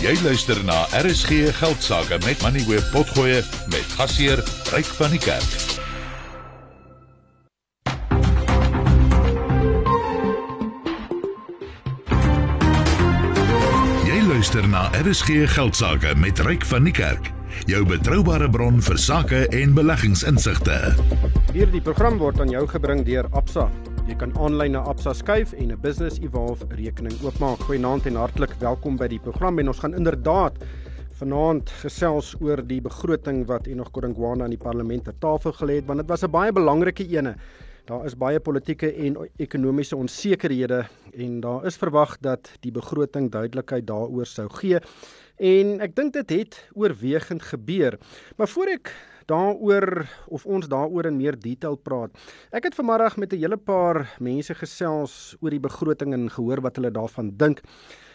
Jy luister na RSG Geldsaake met Money Web Potgoe met gasheer Ryk van die Kerk. Jy luister na RSG Geldsaake met Ryk van die Kerk, jou betroubare bron vir sake en beleggingsinsigte. Hierdie program word aan jou gebring deur Absa. Jy kan aanlyn na Absa skuif en 'n Business Evolve rekening oopmaak. Goeienaand en hartlik welkom by die program en ons gaan inderdaad vanaand gesels oor die begroting wat Enoch Godongwana aan die parlement ter tafel gelê het want dit was 'n baie belangrike ene. Daar is baie politieke en ekonomiese onsekerhede en daar is verwag dat die begroting duidelikheid daaroor sou gee. En ek dink dit het oorwegend gebeur. Maar voor ek daaroor of ons daaroor in meer detail praat. Ek het vanmiddag met 'n hele paar mense gesels oor die begroting en gehoor wat hulle daarvan dink.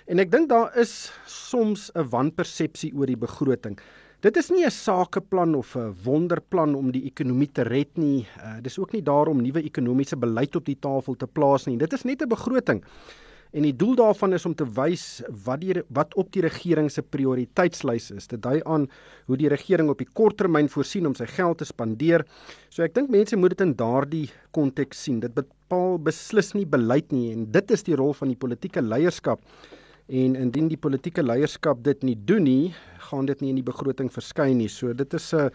En ek dink daar is soms 'n wanpersepsie oor die begroting. Dit is nie 'n sakeplan of 'n wonderplan om die ekonomie te red nie. Uh, dis ook nie daarom nuwe ekonomiese beleid op die tafel te plaas nie. Dit is net 'n begroting. En die doel daarvan is om te wys wat die wat op die regering se prioriteitslys is. Dit dui aan hoe die regering op die kort termyn voorsien om sy geld te spandeer. So ek dink mense moet dit in daardie konteks sien. Dit bepaal beslis nie beleid nie en dit is die rol van die politieke leierskap. En indien die politieke leierskap dit nie doen nie, gaan dit nie in die begroting verskyn nie. So dit is 'n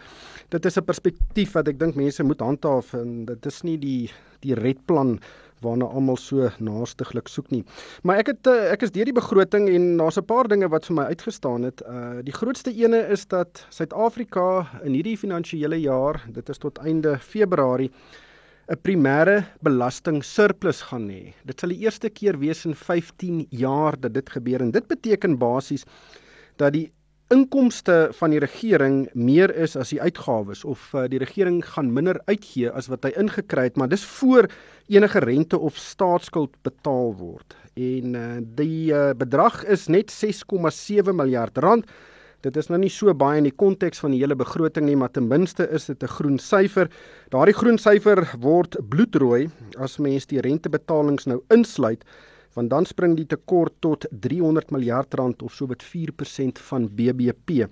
dit is 'n perspektief wat ek dink mense moet handhaaf en dit is nie die die redplan waarna almal so naastiglik soek nie. Maar ek het eh, ek is deur die begroting en daar's 'n paar dinge wat vir my uitgestaan het. Uh die grootste ene is dat Suid-Afrika in hierdie finansiële jaar, dit is tot einde Februarie 'n primêre belasting surplus gaan hê. Dit sal die eerste keer wees in 15 jaar dat dit gebeur en dit beteken basies dat die inkomste van die regering meer is as die uitgawes of uh, die regering gaan minder uitgee as wat hy ingekry het, maar dis voor enige rente of staatsskuld betaal word. En uh, die uh, bedrag is net 6,7 miljard rand. Dit is nou nie so baie in die konteks van die hele begroting nie, maar ten minste is dit 'n groen syfer. Daardie groen syfer word bloedrooi as mens die rentebetalings nou insluit want dan spring die tekort tot 300 miljard rand of so wat 4% van BBP.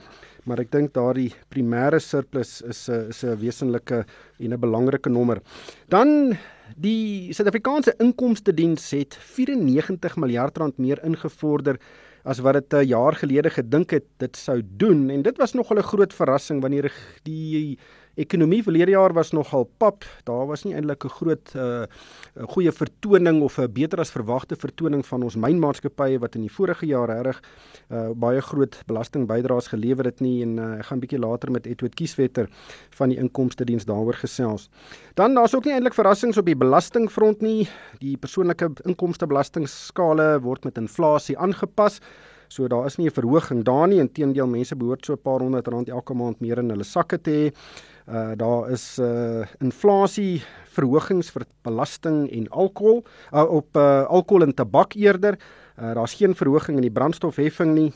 Maar ek dink daardie primêre surplus is 'n is 'n wesenlike en 'n belangrike nommer. Dan die Suid-Afrikaanse Inkomste Diens het 94 miljard rand meer ingevorder as wat dit 'n jaar gelede gedink het dit sou doen en dit was nogal 'n groot verrassing wanneer die ekonomie verlede jaar was nogal pap. Daar was nie eintlik 'n groot uh goeie vertoning of 'n beter as verwagte vertoning van ons mynmaatskappye wat in die vorige jaar reg uh baie groot belastingbydraes gelewer het nie en uh, ek gaan 'n bietjie later met Edward Kieswetter van die inkomste diens daaroor gesels. Dan daar's ook nie eintlik verrassings op die belastingfront nie. Die persoonlike inkomste belastingskale word met inflasie aangepas. So daar is nie 'n verhoging daar nie. Inteendeel, mense behoort so 'n paar honderd rand elke maand meer in hulle sakke te hê. Uh daar is uh inflasie verhogings vir belasting en alkohol uh, op uh alkohol en tabak eerder. Uh daar's geen verhoging in die brandstofheffing nie.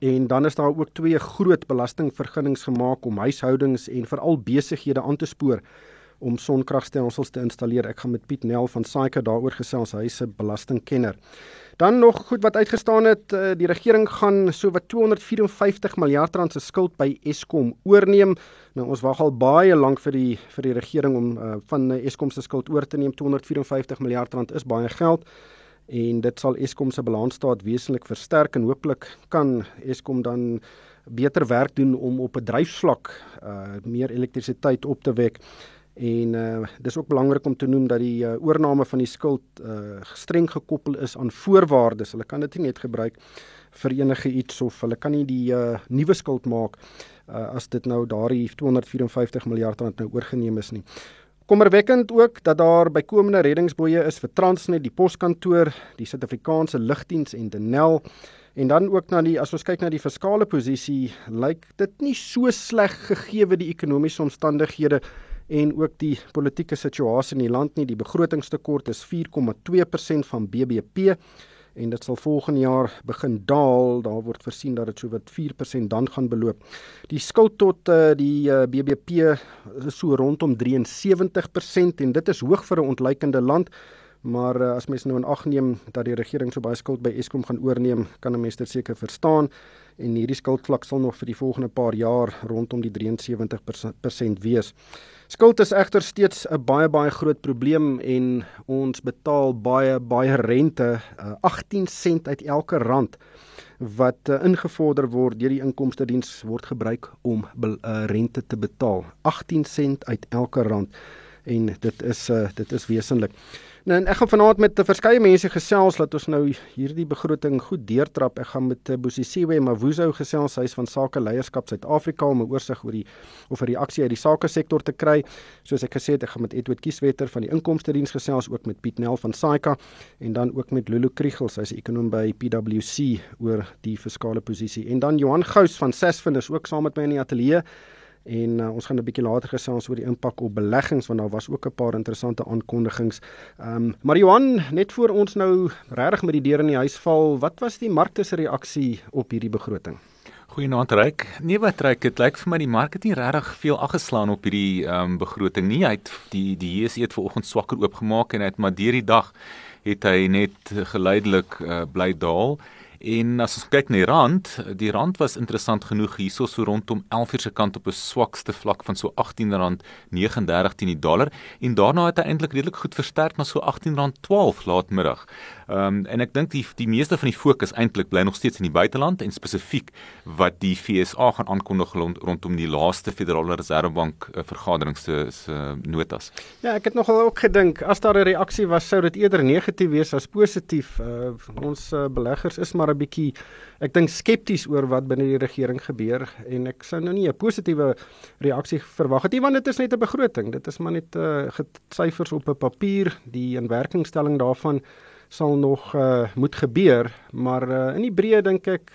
En dan is daar ook twee groot belastingvergunnings gemaak om huishoudings en veral besighede aan te spoor om sonkragstelsels te installeer. Ek gaan met Piet Nel van Saika daaroor gesels, hy is 'n belastingkenner. Dan nog goed wat uitgestaan het, uh, die regering gaan so wat 254 miljard rand se skuld by Eskom oorneem. Nou ons wag al baie lank vir die vir die regering om uh, van Eskom se skuld oor te neem. 254 miljard rand is baie geld en dit sal Eskom se balansstaat wesentlik versterk en hooplik kan Eskom dan beter werk doen om op 'n bedryfsvlak uh, meer elektrisiteit op te wek. En uh dis ook belangrik om te noem dat die uh, oorname van die skuld uh streng gekoppel is aan voorwaardes. Hulle kan dit nie net gebruik vir enige iets of hulle kan nie die uh nuwe skuld maak uh as dit nou daardie 254 miljard rand nou oorgeneem is nie. Kommerwekkend ook dat daar bykomende reddingsboeye is vir Transnet, die poskantoor, die Suid-Afrikaanse lugdiens en Denel. En dan ook na die as ons kyk na die fiskale posisie, lyk dit nie so sleg gegee word die ekonomiese omstandighede en ook die politieke situasie in die land nie. Die begrotingstekort is 4,2% van BBP en dit sal volgende jaar begin daal. Daar word voorsien dat dit so wat 4% dan gaan beloop. Die skuld tot uh, die uh, eh, BBP is so rondom 73% en dit is hoog vir 'n ontleikende land. Maar uh, as mens nou in ag neem dat die regering so baie skuld by Eskom gaan oorneem, kan 'n mens dit seker verstaan en hierdie skuldvlak sal nog vir die volgende paar jaar rondom die 73% wees. Skuld is egter steeds 'n baie baie groot probleem en ons betaal baie baie rente, uh, 18 sent uit elke rand wat uh, ingevorder word deur die inkomste diens word gebruik om uh, rente te betaal. 18 sent uit elke rand en dit is uh, dit is wesentlik. Nou ek gaan vanaand met verskeie mense gesels dat ons nou hierdie begroting goed deurtrap. Ek gaan met eh, Bosisiwe Mavuzo gesels, hy is van Sake Leierskap Suid-Afrika om 'n oorsig oor die of 'n reaksie uit die sake sektor te kry. Soos ek gesê het, ek gaan met Edward Kieswetter van die Inkomste Diens gesels, ook met Piet Nel van Saika en dan ook met Lulu Kriegel, sy is ekonom by PwC oor die fiskale posisie. En dan Johan Gous van Sasfin is ook saam met my in die ateljee en uh, ons gaan 'n bietjie later gesels oor die impak op beleggings want daar was ook 'n paar interessante aankondigings. Ehm um, maar Johan, net voor ons nou regtig met die deur in die huis val, wat was die markte se reaksie op hierdie begroting? Goeienaand Ryk. Nee wat Ryk, dit lyk vir my die mark het nie regtig veel afgeslaan op hierdie ehm um, begroting nie. Hy het die die JSE het vanoggend swakker oopgemaak en hy het maar deur die dag het hy net geleidelik uh, bly daal. En as ons kyk na die rand, die rand was interessant genoeg hierso so rondom 11 uur se kant op 'n swakste vlak van so R18.39 teen die dollar en daarna het hy eintlik redelik goed versterk na so R18.12 laatmiddag. Ehm um, en ek dink die die meeste van die fokus eintlik bly nog steeds in die buiteland en spesifiek wat die FSA gaan aankondig rond, rondom die laaste Federale Reservebank uh, vergadering se se notas. Ja, ek het nogal ook gedink as daar 'n reaksie was sou dit eerder negatief wees as positief. Uh, ons uh, beleggers is maar 'n bietjie ek dink skepties oor wat binne die regering gebeur en ek sou nou nie 'n positiewe reaksie verwag het nie want dit is net 'n begroting. Dit is maar net uh, syfers op 'n papier, die inwerkingstelling daarvan sal nog uh, moet gebeur, maar uh, in die breë dink ek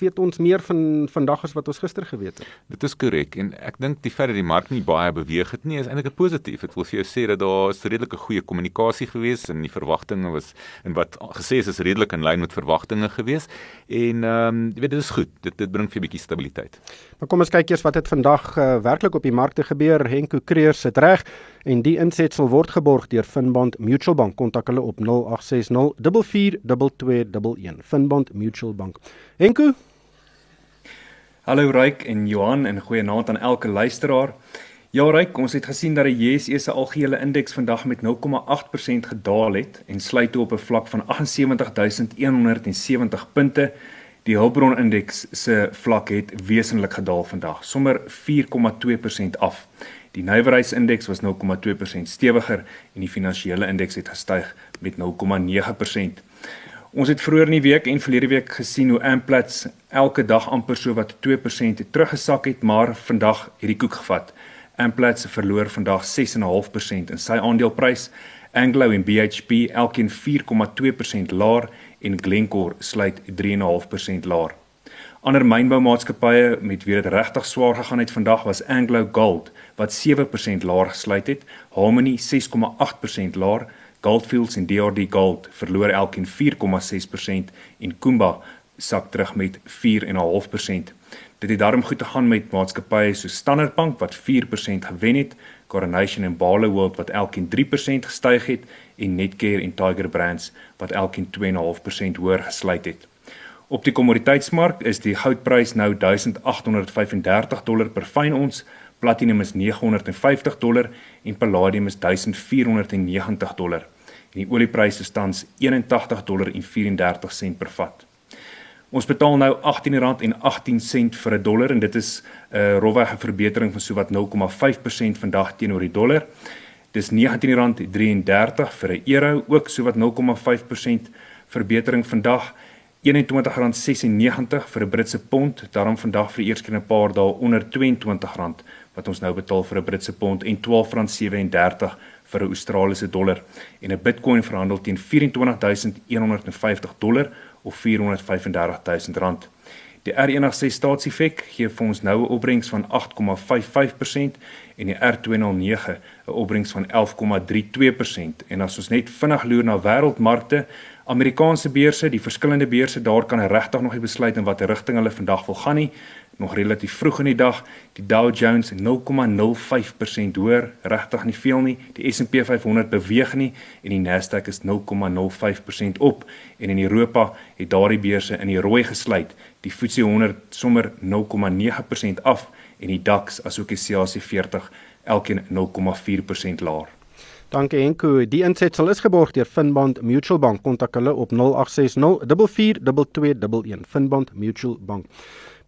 weet ons meer van vandag as wat ons gister geweet het. Dit is korrek en ek dink die feit dat die mark nie baie beweeg het nie is eintlik 'n positief. Dit wil vir jou sê dat daar 'n redelike goeie kommunikasie gewees en die verwagtinge was en wat gesê is is redelik in lyn met verwagtinge gewees. En ehm um, jy weet dit is goed. Dit dit bring vir 'n bietjie stabiliteit. Maar kom ons kyk eers wat het vandag uh, werklik op die markte gebeur. Henko Kreer sit reg en die insetsel word geborg deur Finbond Mutual Bank. Kontak hulle op 0860 442211. Finbond Mutual Bank. Henko. Hallo Ryk en Johan en goeienaand aan elke luisteraar. Ja Ryk, ons het gesien dat die JSE se algehele indeks vandag met 0,8% gedaal het en sluit toe op 'n vlak van 78170 punte. Die Hulbron indeks se vlak het wesentlik gedaal vandag, sommer 4,2% af. Die nywerheidsindeks was 0,2% stewiger en die finansiële indeks het gestyg met 0,9%. Ons het vroeër in die week en verlede week gesien hoe Amplats elke dag amper so wat 2% het teruggesak het, maar vandag het die koek gevat. Amplats verloor vandag 6.5% in sy aandeleprys. Anglo en BHP elkeen 4.2% laer en Glencore sluit 3.5% laer. Ander mynboumaatskappye met wie dit regtig swaar gegaan het vandag was Anglo Gold wat 7% laer gesluit het, Harmony 6.8% laer, Goldfields en DRD Gold verloor elkeen 4,6% en Kumba sak terug met 4,5%. Dit het daarom goed te gaan met maatskappye so Standard Bank wat 4% gewen het, Coronation en Barloworld wat elkeen 3% gestyg het en Netcare en Tiger Brands wat elkeen 2,5% hoër gesluit het. Op die kommoditeitsmark is die goudprys nou 1835 dollar per fyn ons, platinum is 950 dollar en palladium is 1490 dollar. En die oliepryse tans 81 dollar en 34 sent per vat. Ons betaal nou R18.18 vir 'n dollar en dit is 'n uh, rowwege verbetering van sowat 0,5% vandag teenoor die dollar. Dis R19.33 vir 'n euro, ook sowat 0,5% verbetering vandag. R21.96 vir 'n Britse pond, daarom vandag vir die eerste keer in 'n paar dae onder R22 wat ons nou betaal vir 'n Britse pond en R12.37 vir 'n Australiese dollar en 'n Bitcoin verhandel teen 24150 dollar of 435000 rand. Die R106 staatsiefek gee vir ons nou 'n opbrengs van 8,55% en die R209 'n opbrengs van 11,32% en as ons net vinnig loer na wêreldmarkte Amerikaanse beurse, die verskillende beurse, daar kan regtig nog nie besluit in watter rigting hulle vandag wil gaan nie. Nog relatief vroeg in die dag. Die Dow Jones 0,05% hoër, regtig nie veel nie. Die S&P 500 beweeg nie en die Nasdaq is 0,05% op en in Europa het daardie beurse in die rooi gesluit. Die FTSE 100 sommer 0,9% af en die DAX asook die CAC 40 elkeen 0,4% laer. Dankie Henko. Die insetsel is geborg deur Finbond Mutual Bank. Kontak hulle op 0860 442211. Finbond Mutual Bank.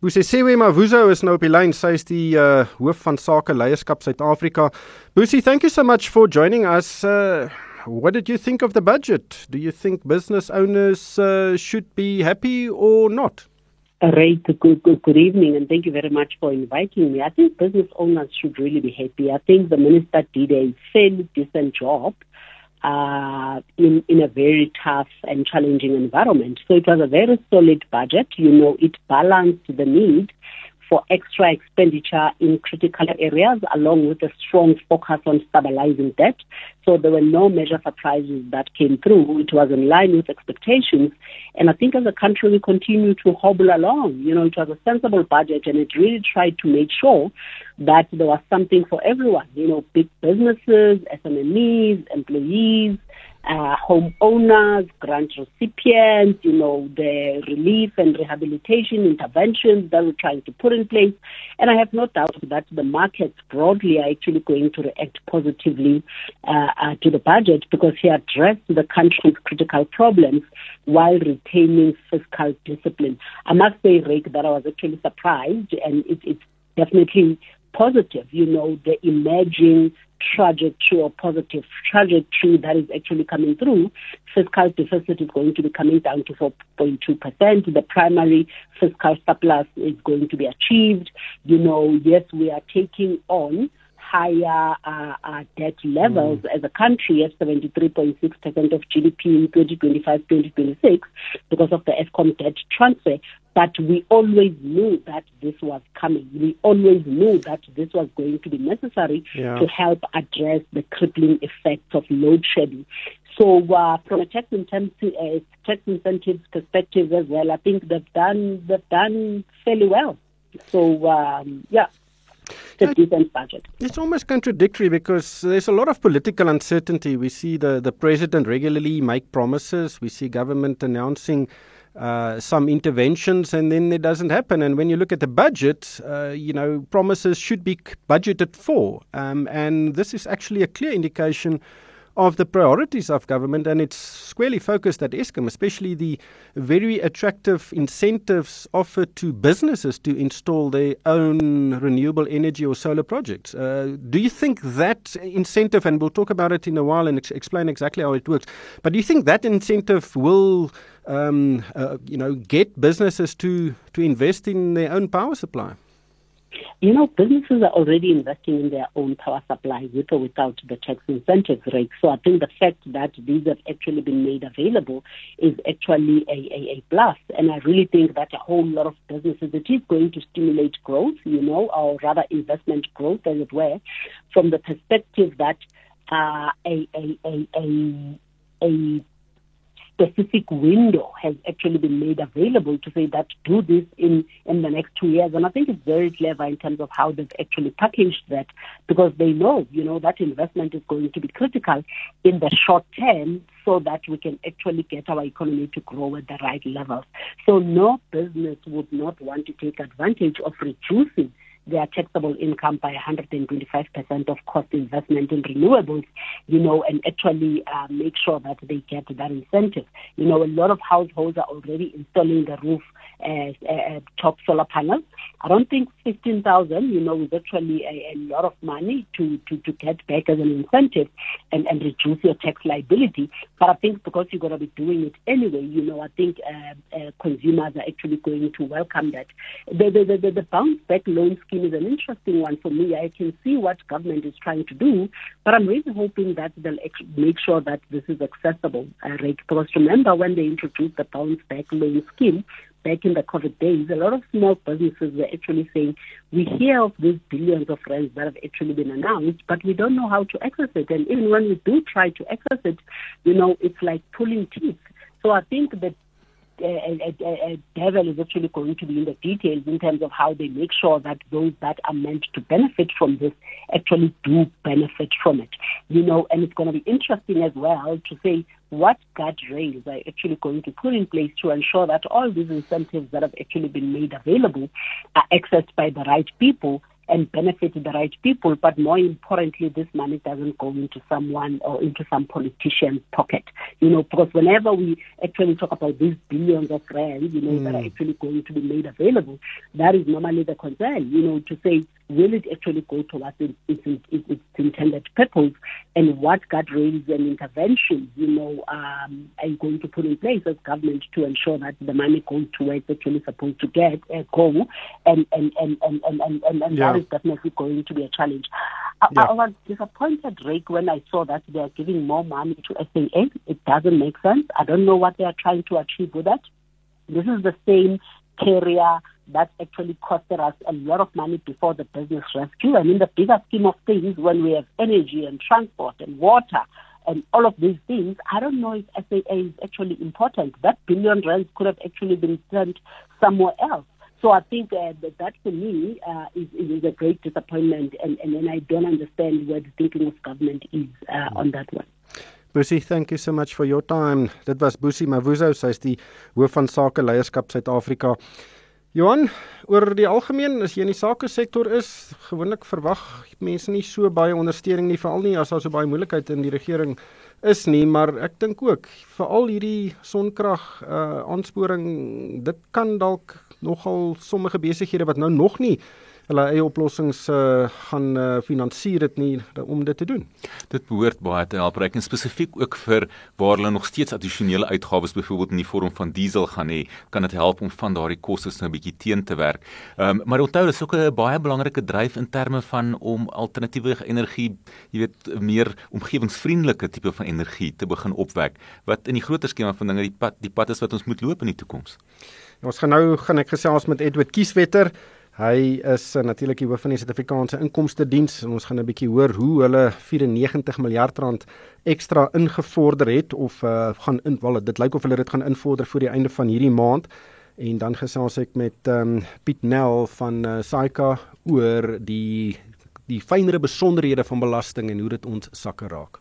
Busisewe Mavuzo is nou op die lyn. Sy is die uh, hoof van sake leierskap Suid-Afrika. Busi, thank you so much for joining us. Uh, what did you think of the budget? Do you think business owners uh, should be happy or not? Right. Good, good, good evening, and thank you very much for inviting me. I think business owners should really be happy. I think the minister did a fairly decent job uh, in in a very tough and challenging environment. So it was a very solid budget. You know, it balanced the need for extra expenditure in critical areas, along with a strong focus on stabilizing debt. So there were no major surprises that came through. It was in line with expectations. And I think as a country, we continue to hobble along. You know, it was a sensible budget and it really tried to make sure that there was something for everyone. You know, big businesses, SMEs, employees, uh, homeowners, grant recipients, you know, the relief and rehabilitation interventions that we're trying to put in place. And I have no doubt that the markets broadly are actually going to react positively uh, uh, to the budget because he addressed the country's critical problems while retaining fiscal discipline. I must say, Rick, that I was actually surprised and it, it's definitely positive, you know, the emerging trajectory or positive trajectory that is actually coming through. Fiscal deficit is going to be coming down to 4.2%. The primary fiscal surplus is going to be achieved. You know, yes, we are taking on higher uh, uh, debt levels mm. as a country at 73.6% of GDP in 2025-2026 because of the ESCOM debt transfer. But we always knew that this was coming. We always knew that this was going to be necessary yeah. to help address the crippling effects of load shedding. So, uh, from a tax incentive, uh, tax incentives perspective as well, I think they've done they've done fairly well. So, um, yeah, a decent budget. It's almost contradictory because there's a lot of political uncertainty. We see the, the president regularly make promises. We see government announcing uh, some interventions and then it doesn't happen. And when you look at the budget, uh, you know, promises should be budgeted for. Um, and this is actually a clear indication of the priorities of government, and it's squarely focused at Eskom, especially the very attractive incentives offered to businesses to install their own renewable energy or solar projects. Uh, do you think that incentive, and we'll talk about it in a while and ex- explain exactly how it works, but do you think that incentive will, um, uh, you know, get businesses to to invest in their own power supply? You know, businesses are already investing in their own power supply with or without the tax incentives rate. So I think the fact that these have actually been made available is actually a, a, a plus. And I really think that a whole lot of businesses, it is going to stimulate growth, you know, or rather investment growth, as it were, from the perspective that uh, a, a, a, a, a specific window has actually been made available to say that do this in, in the next two years. And I think it's very clever in terms of how they've actually packaged that because they know, you know, that investment is going to be critical in the short term so that we can actually get our economy to grow at the right levels. So no business would not want to take advantage of reducing their taxable income by 125% of cost investment in renewables, you know, and actually uh, make sure that they get that incentive. You know, a lot of households are already installing the roof as uh, top solar panels. I don't think 15,000, you know, is actually a, a, lot of money to, to, to get back as an incentive and, and reduce your tax liability. But I think because you're going to be doing it anyway, you know, I think uh, uh, consumers are actually going to welcome that. The, the, the, the bounce back loan scheme is an interesting one for me. I can see what government is trying to do, but I'm really hoping that they'll make sure that this is accessible, uh? Because remember when they introduced the bounce back loan scheme, back in the COVID days, a lot of small businesses were actually saying, we hear of these billions of rands that have actually been announced, but we don't know how to access it. And even when we do try to access it, you know, it's like pulling teeth. So I think that uh, devil is actually going to be in the details in terms of how they make sure that those that are meant to benefit from this actually do benefit from it. You know, and it's going to be interesting as well to say what guardrails are actually going to put in place to ensure that all these incentives that have actually been made available are accessed by the right people and benefit the right people, but more importantly, this money doesn't go into someone or into some politician's pocket. You know, because whenever we actually talk about these billions of rands, you know, mm. that are hmm. actually going to be made available, that is normally the concern, you know, to say, will it actually go towards its, its, its intended purpose and what guardrails and interventions, you know, um, are you going to put in place as government to ensure that the money goes to where it's actually supposed to get uh, go and, and, and, and, and, and, and, yeah. that is definitely going to be a challenge. I. I, was disappointed, Rick, when I saw that they are giving more money to SAA. It doesn't make sense. I don't know what they are trying to achieve with that. This is the same carrier that actually costed us a lot of money before the business rescue. And in the bigger scheme of things, when we have energy and transport and water and all of these things, I don't know if SAA is actually important. That billion rands could have actually been spent somewhere else. So I think uh, that, that for me uh, is, is a great disappointment, and, and, and I don't understand where the thinking of government is uh, on that one. Busie, thank you so much for your time. Dit was Busie Mavuzo, sy is die hoof van sake leierskap Suid-Afrika. Johan, oor die algemeen as jy in die sake sektor is, gewoonlik verwag mense nie so baie ondersteuning nie, veral nie as daar so baie moeilikheid in die regering is nie, maar ek dink ook veral hierdie sonkrag uh aansporing, dit kan dalk nogal sommige besighede wat nou nog nie hulle eie oplossings uh, gaan uh, finansier dit nie om dit te doen. Dit behoort baie te help reken spesifiek ook vir waar hulle nog steeds addisionele uitgawes byvoorbeeld in die vorm van diesel gaan hê, kan dit help om van daardie kostes nou 'n bietjie teen te werk. Ehm um, maar onthou dis ook 'n baie belangrike dryf in terme van om alternatiewe energie, jy weet, meer omgewingsvriendelike tipe van energie te begin opwek wat in die groter skema van dinge die pad die pad is wat ons moet loop in die toekoms. Ons gaan nou gaan ek gesels met Edward Kieswetter. Hy is uh, natuurlik die hoof van die Suid-Afrikaanse Inkomste Diens en ons gaan 'n bietjie hoor hoe hulle 94 miljard rand ekstra ingevorder het of uh, gaan in wel dit lyk of hulle dit gaan invorder voor die einde van hierdie maand en dan gesels ek met um, Piet Nel van uh, Saika oor die die fynere besonderhede van belasting en hoe dit ons sakke raak.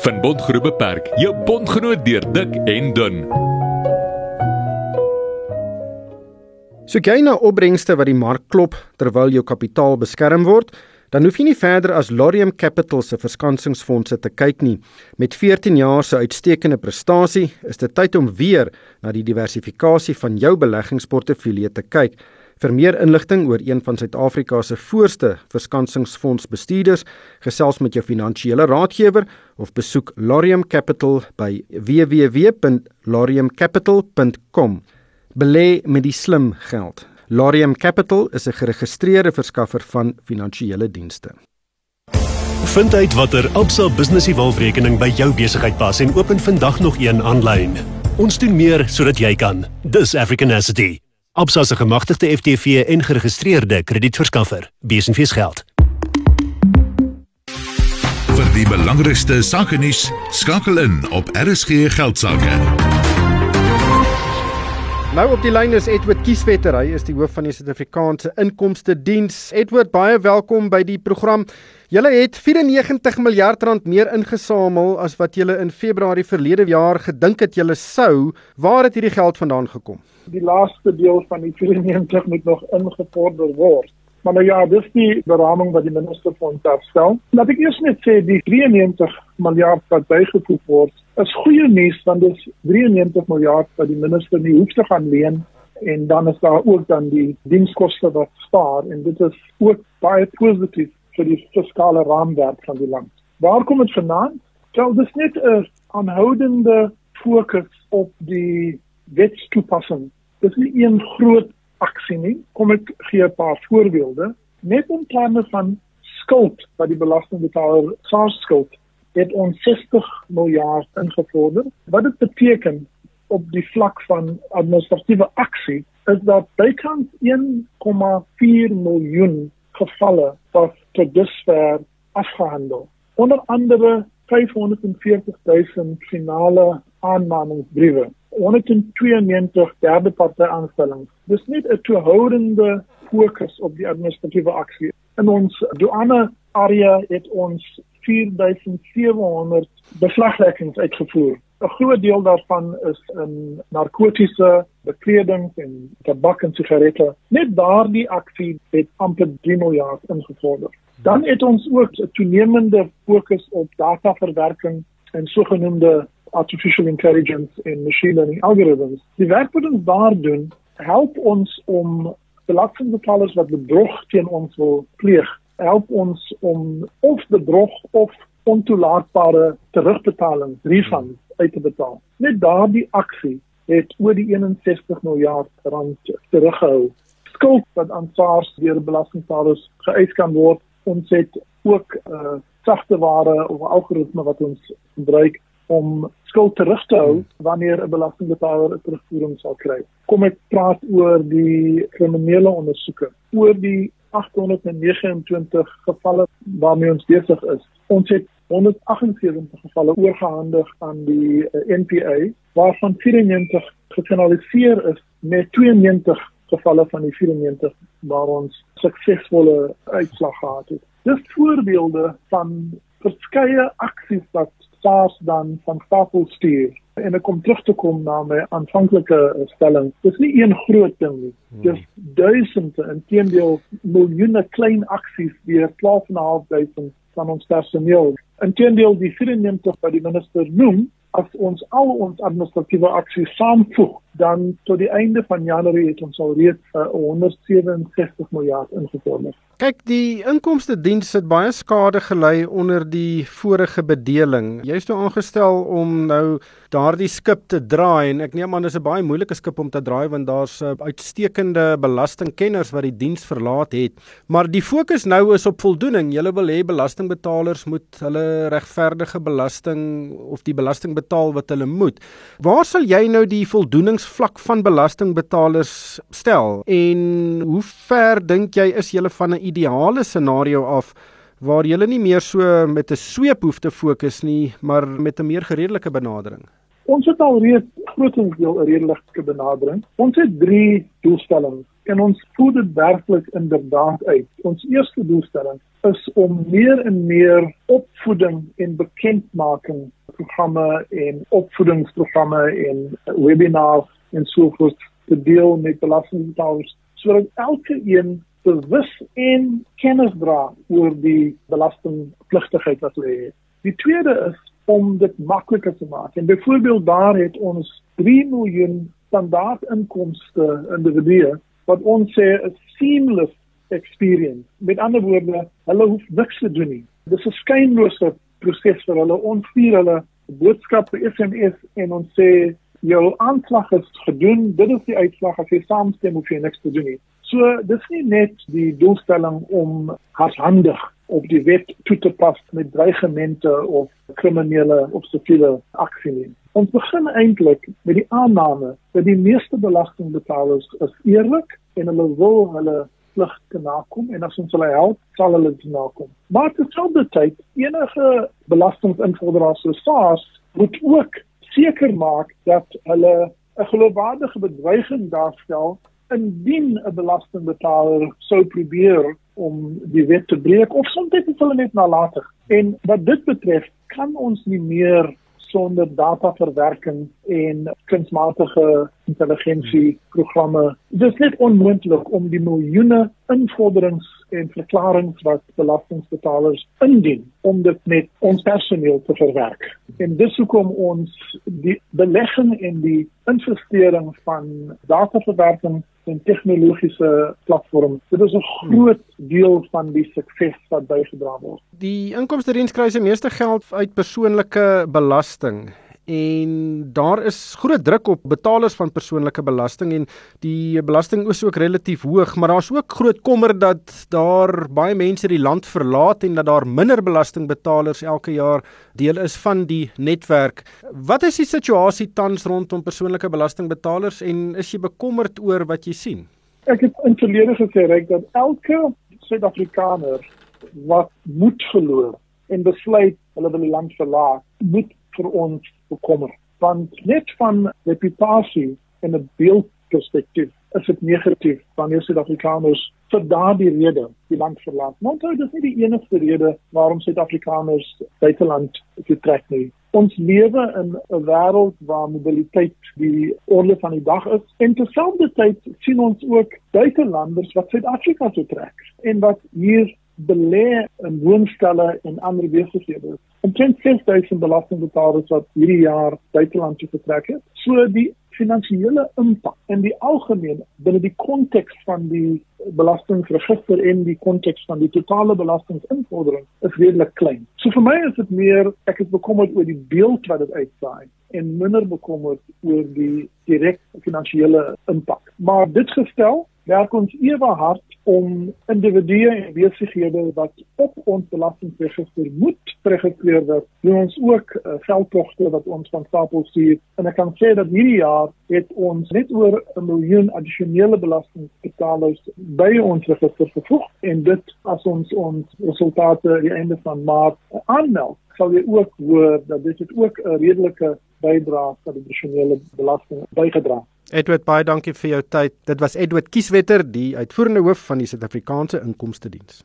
Van Bondgroep Beperk, jou bondgenoot deur dik en dun. So jy na opbrengste wat die mark klop terwyl jou kapitaal beskerm word, dan hoef jy nie verder as Lorium Capital se verskansingsfondse te kyk nie. Met 14 jaar se uitstekende prestasie, is dit tyd om weer na die diversifikasie van jou beleggingsportefeulje te kyk. Vir meer inligting oor een van Suid-Afrika se voorste verskansingsfondsbestuurders, gesels met jou finansiële raadgewer of besoek Lorium Capital by www.loriumcapital.com. Belê met die slim geld. Lorium Capital is 'n geregistreerde verskaffer van finansiële dienste. Vind uit watter Absa Business Evolve rekening by jou besigheid pas en open vandag nog een aanlyn. Ons doen meer sodat jy kan. Dis Africanacity. Absa se gemagtigde FTV en geregistreerde kredietverskaffer. Besenfees geld. Vir die belangrikste sake nuus, skakel in op RSG geldsaake. Nou op die lyn is Edward Kieswetter. Hy is die hoof van die Suid-Afrikaanse Inkomste Diens. Edward, baie welkom by die program. Julle het 94 miljard rand meer ingesamel as wat julle in Februarie verlede jaar gedink het julle sou. Waar het hierdie geld vandaan gekom? die laaste deel van die 94 moet nog ingevorder word. Maar nou ja, dis die beraming wat die minister van herstel. Laat ek eers net sê die 93 miljard wat bygevoeg word, is goeie nuus want dis 93 miljard wat die minister nie hoef te gaan leen en dan is daar ook dan die dienskoste wat spaar en dit is ook baie positief vir die fiskale raamwerk van die land. Waar kom dit vandaan? Wel, dis net 'n aanhoudende fokus op die wetstoepassing Dis nie een groot aksie nie. Kom ek gee 'n paar voorbeelde. Net in terme van skuld wat die belastingbetaler SARS skuld het ons 60 miljard ingevorder. Wat dit beteken op die vlak van administratiewe aksie is dat bykans 1,4 miljoen gevalle wat tot dusver afgehandel. Onder andere 540 000 finale aanmaningsbriewe, 192 derde party aanstellings. Dis nie 'n toehoudende fokus op die administratiewe aksie. In ons douane area het ons 4700 beslagleggings uitgevoer. 'n Groot deel daarvan is in narkotiese bekledings en tabak en sigarette. Net daardie aksie het amper 3 miljard ingevorder. Dan het ons ook 'n toenemende fokus op dataverwerking en sogenaamde artificial intelligence en machine learning algorithms. Die werk wat ons daar doen, help ons om belastingbetalers wat bedrog teen ons wil pleeg help ons om of bedrog of ontoelaatbare terugbetaling refunds uit te betaal. Net daardie aksie het oor die 61 miljard rand teruggehou. Skuld wat aan SARS deur belastingbetalers geëis kan word, ons het ook 'n uh, sagte ware of algoritme wat ons gebruik om skuld terug te hou wanneer 'n belastingbetaler 'n terugvoering sal kry. Kom ek praat oor die kriminele ondersoeke, oor die 829 gevalle waarmee ons besig is. Ons het 178 gevalle oorgehandig aan die eh, NPA waarvan 94 gefinaliseer is met 92 gevalle van die 94 waar ons suksesvolle uitslag gehad het. Dis voorbeelde van verskeie aksies wat SARS dan van stapel stuur en ek kom terug te kom na my aanvanklike stelling. Dis nie een groot ding nie. Hmm. Dis duisende en teendeel miljoene klein aksies deur 12.500 van ons personeel. Inteendeel die 94 wat die minister noem, as ons al ons administratiewe aksies saamvoeg, dan tot die einde van Januarie het ons al reeds uh, 167 miljard ingevorder. Kyk, die inkomste diens het baie skade gelei onder die vorige bedeling. Jy is nou aangestel om nou daardie skip te draai en ek neem aan dis 'n baie moeilike skip om te draai want daar's uh, uitstekende belastingkenners wat die diens verlaat het. Maar die fokus nou is op voldoening. Jy wil hê belastingbetalers moet hulle regverdige belasting of die belasting betaal wat hulle moet. Waar sal jy nou die voldoeningsvlak van belastingbetalers stel en hoe ver dink jy is jy van 'n ideale scenario af waar jy nie meer so met 'n sweep hoef te fokus nie, maar met 'n meer redelike benadering? Ons het al reeds grootendeels 'n redelike benadering. Ons het 3 doelstellings en ons voer dit werklik inderdaad uit. Ons eerste doelstelling is om meer en meer opvoeding en bekendmaking programme en opvoedingsprogramme en webinars en so voort te deel met belastingbetalers sodat elke een bewus en kennis dra oor die belastingpligtigheid wat hulle het. Die tweede is om dit makliker te maak. En byvoorbeeld daar het ons 3 miljoen standaard inkomste individue wat ons sê 'n seamless experience. Met ander woorde, hulle hoef niks te doen nie. Dis 'n skynlose proses vir hulle. Ons stuur hulle boodskap per SMS en ons sê jou aanslag is gedoen. Dit is die uitslag. As jy saamstem, hoef jy niks te doen nie. So dis nie net die doelstelling om hardhandig op die wet toe te pas met dreigemente of kriminele of siviele aksie nie. Ons begin eintlik met die aanname dat die meeste belastingbetalers is eerlik en hulle wil hulle plig nakom en as ons hulle help, sal hulle dit nakom. Maar terselfdertyd enige belastinginvorderaars soos SARS moet ook seker maak dat hulle 'n geloofwaardige bedreiging daarstel indien 'n belastingbetaler sou probeer om die wet te breek of soms dit hulle net nalatig. En wat dit betref, kan ons nie meer sonder dataverwerking en kunsmatige intelligensie programme. Dit is net onmoontlik om die miljoene invorderings en verklaringe wat belastingbetalers indien om dit met ons personeel te verwerk. En dis hoekom ons die belegging en die investering van dataverwerking en tegnologiese platform. Dit is 'n groot deel van die sukses wat bygedra word. Die inkomste diens kry se meeste geld uit persoonlike belasting. En daar is groot druk op betalers van persoonlike belasting en die belasting is ook relatief hoog, maar daar's ook groot kommer dat daar baie mense die land verlaat en dat daar minder belastingbetalers elke jaar deel is van die netwerk. Wat is die situasie tans rondom persoonlike belastingbetalers en is jy bekommerd oor wat jy sien? Ek het in verlede gesê reg dat elke Suid-Afrikaner wat moed verloor en besluit hulle wil die land verlaat, moet vir ons bekommer. Want net van reputasie en 'n beeldperspektief is dit negatief wanneer Suid-Afrikaners vir daardie rede die land verlaat. Maar dit is nie die enigste rede waarom Suid-Afrikaners buiteland vertrek nie. Ons lewe in 'n wêreld waar mobiliteit die orde van die dag is en terselfdertyd sien ons ook buitelanders wat Suid-Afrika toe trek en wat hier belê in woonstelle en ander besighede. Omtrent 6000 belastingbetalers wat hierdie jaar buiteland toe vertrek het. So die finansiële impak in die algemeen binne die konteks van die belastingregister en die konteks van die totale belastinginvordering is redelik klein. So vir my is dit meer ek is bekommerd oor die beeld wat dit uitsaai en minder bekommerd oor die direkte finansiële impak. Maar dit gestel, werk ons ewe hard om individue en besighede wat op ons belastingregister moet geregistreer word, doen ons ook uh, veldtogte wat ons van stapel stuur en ek kan sê dat hierdie jaar het ons net oor 'n miljoen addisionele belastingbetalers by ons register gevoeg en dit as ons ons resultate die einde van Maart aanmeld sal jy ook hoor dat dit ook 'n redelike bydrae tot die addisionele belasting bygedra. Edward baie dankie vir jou tyd. Dit was Edward Kieswetter, die uitvoerende hoof van die Suid-Afrikaanse Inkomste Diens.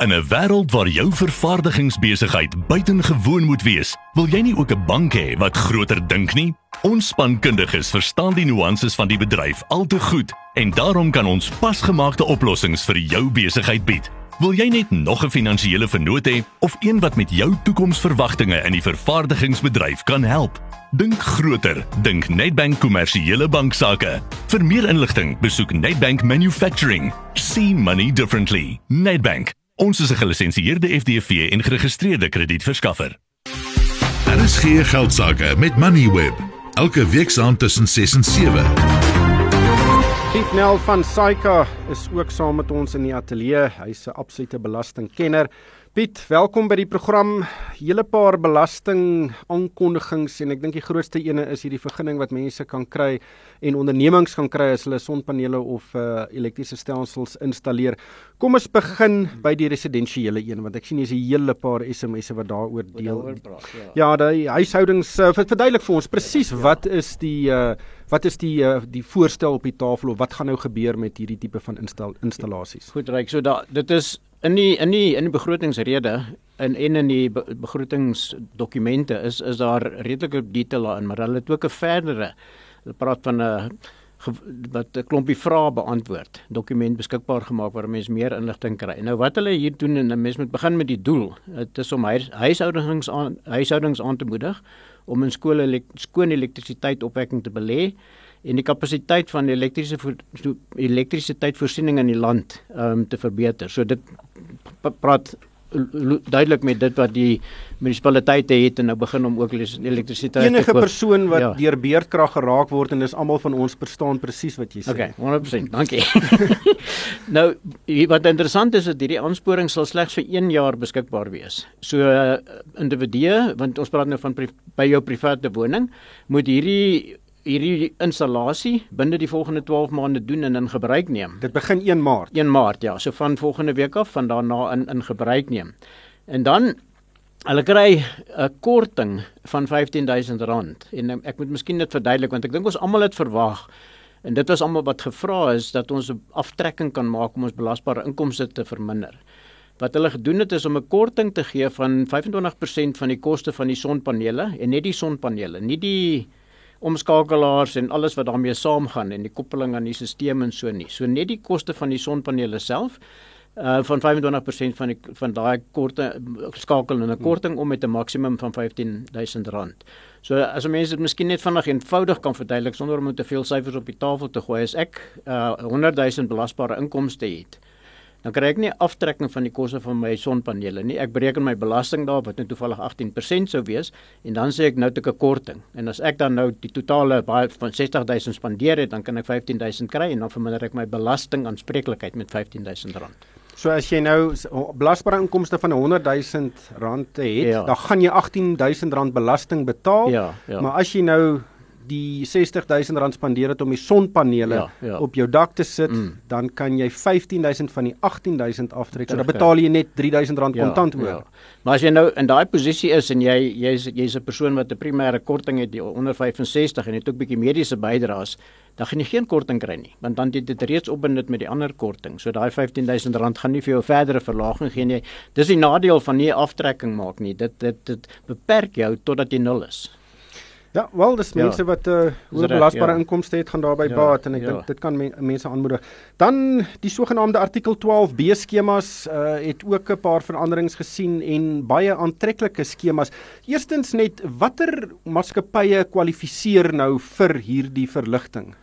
In 'n wêreld waar jou vervaardigingsbesigheid buitengewoon moet wees, wil jy nie ook 'n bank hê wat groter dink nie? Ons spankundiges verstaan die nuances van die bedryf al te goed en daarom kan ons pasgemaakte oplossings vir jou besigheid bied. Wil jy net nog 'n finansiële vennoot hê of een wat met jou toekomsverwagtinge in die vervaardigingsbedryf kan help? Dink groter, dink Nedbank kommersiële banksaake. Vir meer inligting, besoek Nedbank Manufacturing. See money differently. Nedbank. Ons is 'n gelisensieerde FDV en geregistreerde kredietverskaffer. Daar is geen geldsaake met Moneyweb. Elke week saam tussen 6 en 7. Piet Nel van Saika is ook saam met ons in die ateljee. Hy's 'n absolute belastingkenner. Piet, welkom by die program. Hele paar belasting aankondigings en ek dink die grootste ene is hierdie vergunning wat mense kan kry en ondernemings kan kry as hulle sonpanele of uh, elektriese stelsels installeer. Kom ons begin by die residensiële een want ek sien hier's 'n hele paar SMS'e wat daaroor deel. Praat, ja. ja, die huishoudings uh, verduidelik vir ons presies ja. wat is die uh, wat is die uh, die voorstel op die tafel of wat gaan nou gebeur met hierdie tipe van instal installasies? Goed, Ryk, so da dit is in die in die in die begrotingsrede en en in die be begrotingsdokumente is is daar redelike detail daarin, maar hulle het ook 'n verdere hulle praat van 'n wat 'n klompie vrae beantwoord dokument beskikbaar gemaak waar mense meer inligting kry. Nou wat hulle hier doen en 'n mens moet begin met die doel. Dit is om huishoudings aan huishoudings aan te moedig om in skole skoon elektrisiteitsopwekking te belê en die kapasiteit van elektriese elektrisiteitvoorsiening in die land um, te verbeter. So dit praat duidelik met dit wat die munisipaliteite het en nou begin om ook elektrisiteit enige persoon wat ja. deur beerdkrag geraak word en dis almal van ons verstaan presies wat jy sê. Okay, 100%. Dankie. nou wat interessant is dat hierdie aansporing sal slegs vir 1 jaar beskikbaar wees. So uh, individue want ons praat nou van by jou private woning moet hierdie hierdie installasie binne die volgende 12 maande doen en in gebruik neem. Dit begin 1 Maart. 1 Maart ja, so van volgende week af van daarna in in gebruik neem. En dan hulle kry 'n korting van R15000 en ek moet miskien dit verduidelik want ek dink ons almal het verwag en dit was almal wat gevra is dat ons 'n aftrekking kan maak om ons belasbare inkomste te verminder. Wat hulle gedoen het is om 'n korting te gee van 25% van die koste van die sonpanele en net die sonpanele, nie die omskakelaars en alles wat daarmee saamgaan en die koppeling aan die stelsel en so nie. So net die koste van die sonpanele self uh van 25% van die van daai korte skakel in 'n korting om met 'n maksimum van R15000. So as mense dit miskien net vinnig eenvoudig kan verduidelik sonder om te veel syfers op die tafel te gooi, as ek uh 100000 belasbare inkomste het, dan kry ek nie aftrekking van die koste van my sonpanele nie. Ek bereken my belasting daar wat net toevallig 18% sou wees en dan sê ek nou het ek 'n korting. En as ek dan nou die totale baie van 60000 spandeer het, dan kan ek 15000 kry en dan verminder ek my belasting aanspreeklikheid met 15000 rand. So as jy nou belasbare inkomste van 100 000 rand het, ja. dan gaan jy 18 000 rand belasting betaal. Ja, ja. Maar as jy nou die 60000 rand spandeer het om die sonpanele ja, ja. op jou dak te sit, mm. dan kan jy 15000 van die 18000 aftrek. So dan betaal jy net 3000 rand ja, kontant oor. Ja. Maar as jy nou in daai posisie is en jy jy's jy's 'n persoon wat 'n primêre korting het onder 65 en het ook bietjie mediese bydraes, dan gaan jy geen korting kry nie, want dan het dit reeds opbind met die ander korting. So daai 15000 rand gaan nie vir jou verdere verlaging gee nie. Dis die nadeel van nie aftrekking maak nie. Dit dit dit beperk jou totdat jy nul is. Ja, wel dis ja. mense wat 'n uh, hoë belasbare ja. inkomste het gaan daarby ja, baat en ek ja. dink dit kan men, mense aanmoedig. Dan die sogenaamde artikel 12B skemas uh, het ook 'n paar veranderings gesien en baie aantreklike skemas. Eerstens net watter maatskappye kwalifiseer nou vir hierdie verligting?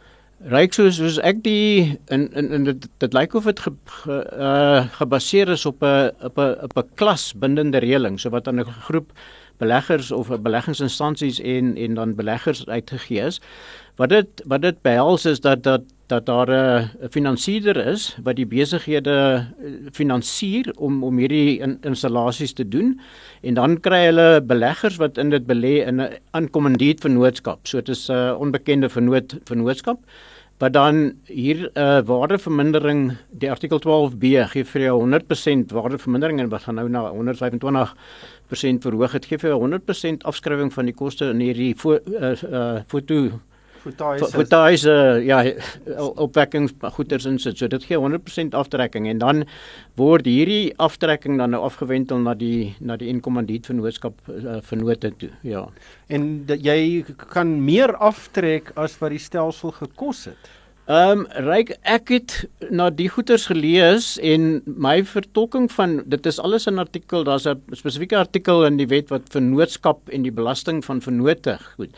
Ryk soos soos ek die in in, in dit dit lyk of dit ge, ge, uh, gebaseer is op 'n op 'n op 'n klas bindende reëling so wat aan 'n groep beleggers of beleggingsinstansies en en dan beleggers uitgegee is. Wat dit wat dit behels is dat dat dat daar 'n finansierder is wat die besighede eh, finansier om om hierdie in, installasies te doen en dan kry hulle beleggers wat in dit belê in 'n uncommandite vennootskap. So dit is 'n uh, onbekende vennoot vennootskap wat dan hier 'n uh, waardevermindering die artikel 12B gee vir jou 100% waardevermindering en wat gaan nou na 125 100% verhoog. Het gee vir 100% afskrywing van die koste in hierdie fo uh, uh, foto fotoise ja opwekkingsgoeders in sit so dit gee 100% aftrekking. En dan word hierdie aftrekking dan nou afgewentel na die na die inkommandiet vennootskap uh, vennote toe ja. En dat jy kan meer aftrek as wat die stelsel gekos het Ehm um, ryk ek het na die goeters gelees en my vertolking van dit is alles in artikel daar's 'n spesifieke artikel in die wet wat vennootskap en die belasting van vennote goed.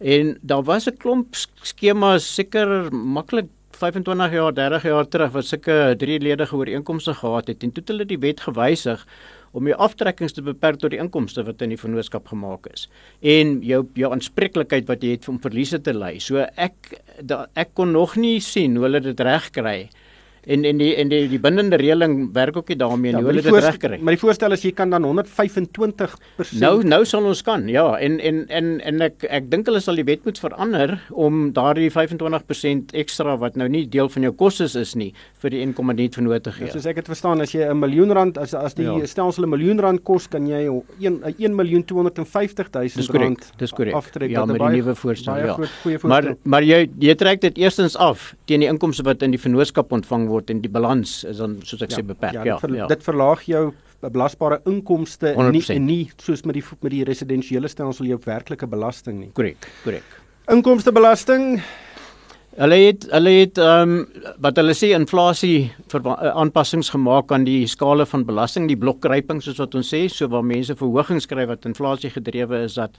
En daar was 'n klomp skemas seker maklik 25 jaar, 30 jaar terug wat sulke drieledige ooreenkomste gehad het en toe het hulle die wet gewysig om jou aftrekkings te beperk tot die inkomste wat in die vennootskap gemaak is en jou jou aanspreeklikheid wat jy het om verliese te ly. So ek da, ek kon nog nie sien hoe hulle dit reg kry nie en en die en die die bindende reëling werk ook nie daarmee ja, nie. Hulle dit regkry. Maar die voorstel is jy kan dan 125% Nou nou sal ons kan. Ja, en en en en ek ek dink hulle sal die wet moet verander om daardie 25% ekstra wat nou nie deel van jou kostes is nie vir die inkomendient vennote te gee. Ja, soos ek het verstaan as jy 'n miljoen rand as as die ja. stelsel 'n miljoen rand kos, kan jy 1 1 miljoen 250 000 rand Dis korrek. Aftrek ja, met die nuwe voorstel. Ja. Maar maar jy jy trek dit eerstens af teen die inkomste wat in die vennootskap ontvang word en die balans is dan soos ek ja, sê beperk. Ja, ja, dit, ver, ja. dit verlaag jou belasbare inkomste en nie en nie soos met die met die residensiële stelsel jou werklike belasting nie. Korrek, korrek. Inkomstebelasting Hulle het hulle het ehm um, wat hulle sê inflasie uh, aanpassings gemaak aan die skale van belasting, die blokryping soos wat ons sê, so waar mense verhogings kry wat inflasie gedrewe is dat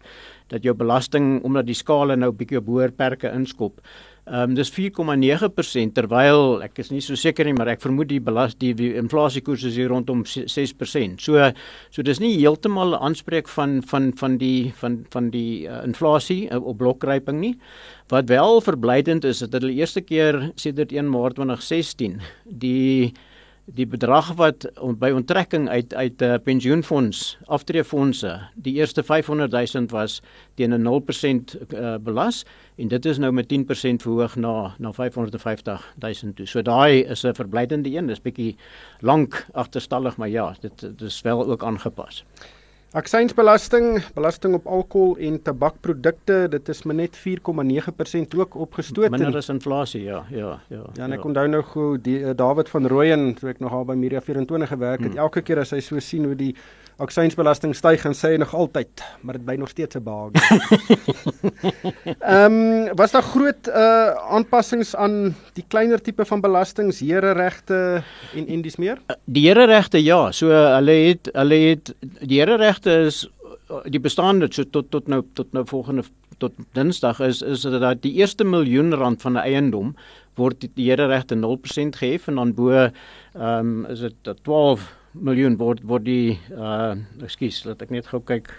dat jou belasting omdat die skale nou bietjie op hoër perke inskop. Ehm um, dis 4,9% terwyl ek is nie so seker nie, maar ek vermoed die belas die, die inflasiekoers is hier rondom 6%. So so dis nie heeltemal 'n aanspreek van van van die van van die uh, inflasie uh, op blokryping nie. Wat wel verblydend is, is dat hulle eerste keer sedert 1 Maart 2016 die die bedrag wat by onttrekking uit uit 'n uh, pensioenfonds, aftreefondse, die eerste 500 000 was teen 'n 0% uh, belas en dit is nou met 10% verhoog na na 550 000 toe. So daai is 'n verblydende een. Dis bietjie lank agterstallig, maar ja, dit dit is wel ook aangepas. Aksiesbelasting, belasting op alkohol en tabakprodukte, dit is maar net 4,9% ook opgestoot. Minder as inflasie, ja, ja, ja. Ja, en ek ja. onthou nou gou die uh, David van Rooyen, toe ek nog al by Media 24 gewerk het, hmm. elke keer as hy so sien hoe die aksiesbelasting styg en sê hy nog altyd, maar dit bly nog steeds 'n baag. Ehm, um, was daar groot uh aanpassings aan die kleiner tipe van belastings, here regte en en dis meer? Uh, die here regte ja, so hulle het hulle het die here regte is die bestaande so tot tot nou tot nou volgende tot Dinsdag is is dat die eerste miljoen rand van 'n eiendom word die, hele regte 0% gehef en dan bo ehm um, is dit 12 miljoen word word die uh ekskuus, laat ek net gou kyk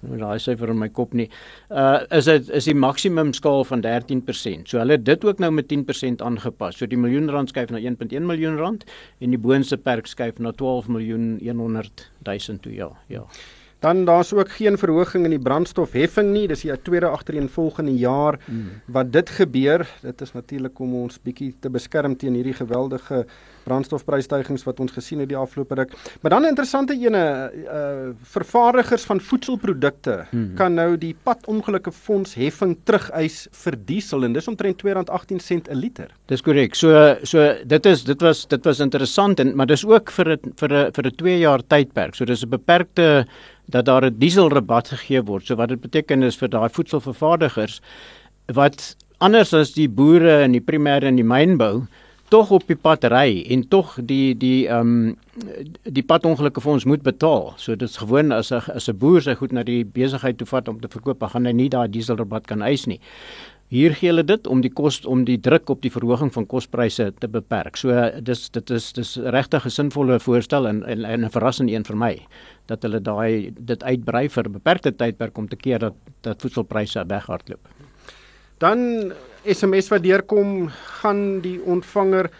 nou daai syfer in my kop nie. Uh is dit is die maksimum skaal van 13%. So hulle het dit ook nou met 10% aangepas. So die miljoen rand skuif na 1.1 miljoen rand en die boonste perk skuif na 12 miljoen 100 000 toe ja. Ja. Dan daar's ook geen verhoging in die brandstofheffing nie. Dis die tweede agtereenvolgende jaar mm. wat dit gebeur. Dit is natuurlik om ons bietjie te beskerm teen hierdie geweldige brandstofprysstygings wat ons gesien het die afgelope ruk. Maar dan 'n interessante ene, uh vervaardigers van voedselprodukte mm. kan nou die padongelukke fonds heffing terugeis vir diesel en dis omtrent R2.18 'n liter. Dis korrek. So so dit is dit was dit was interessant en maar dis ook vir 'n vir 'n vir 'n 2 jaar tydperk. So dis 'n beperkte dat daar 'n dieselrabat gegee word. So wat dit beteken is vir daai voedselvervaardigers wat anders as die boere in die primêre en die mynbou tog op die pad ry en tog die die ehm um, die padongelukke vir ons moet betaal. So dit is gewoon as 'n as 'n boer sy goed na die besigheid toe vat om te verkoop, gaan hy nie daai dieselrabat kan eis nie. Hier gee hulle dit om die kos om die druk op die verhoging van kospryse te beperk. So dis dit is dis regtig 'n sinvolle voorstel en en, en 'n verrassende een vir my dat hulle daai dit uitbrei vir 'n beperkte tydperk om te keer dat dat voedselpryse weghardloop. Dan SMS wat deurkom, gaan die ontvanger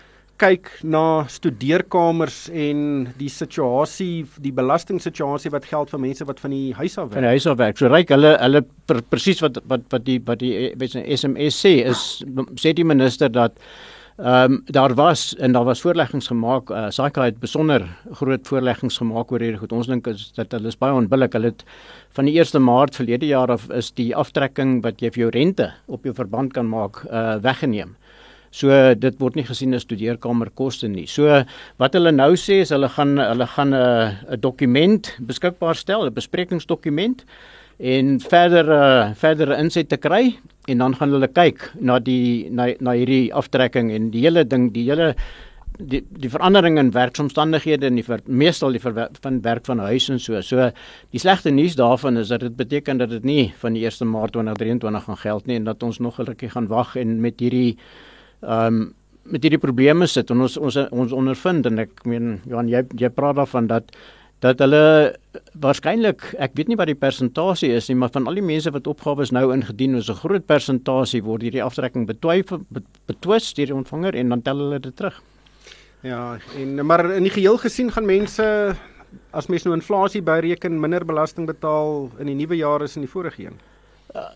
kyk na studeerkamers en die situasie, die belastingsituasie wat geld vir mense wat van die huis af werk. Van die huis af werk. So ryk hulle hulle presies wat wat wat die wat die weet jy SMS sê is sê die minister dat Ehm um, daar was en daar was voorleggings gemaak. Uh, SAICA het besonder groot voorleggings gemaak oor hierdie goed. Ons dink is dat hulle is baie onbillik. Hulle het van die 1 Maart verlede jaar af is die aftrekking wat jy vir jou rente op jou verband kan maak uh weggeneem. So dit word nie gesien as studeerkamerkoste nie. So wat hulle nou sê is hulle gaan hulle gaan 'n uh, 'n dokument beskikbaar stel, 'n besprekingsdokument en verder uh, verder inset te kry en dan gaan hulle kyk na die na na hierdie aftrekking en die hele ding die hele die die verandering in werksomstandighede en die ver, meestal die ver, van werk van huis en so. So die slegte nuus daarvan is dat dit beteken dat dit nie van die 1 Maart 2023 gaan geld nie en dat ons nog 'n rukkie gaan wag en met hierdie ehm um, met hierdie probleme sit en ons ons ons ondervind en ek meen Johan jy jy praat daarvan dat dat hulle waarskynlik ek weet nie wat die persentasie is nie maar van al die mense wat opgawes nou ingedien is 'n groot persentasie word hierdie aftrekking betwyfel betwis deur die ontvanger en dan tel hulle dit terug. Ja, en maar in die geheel gesien gaan mense as mense nou inflasie byreken minder belasting betaal in die nuwe jaar as in die vorige een. Uh,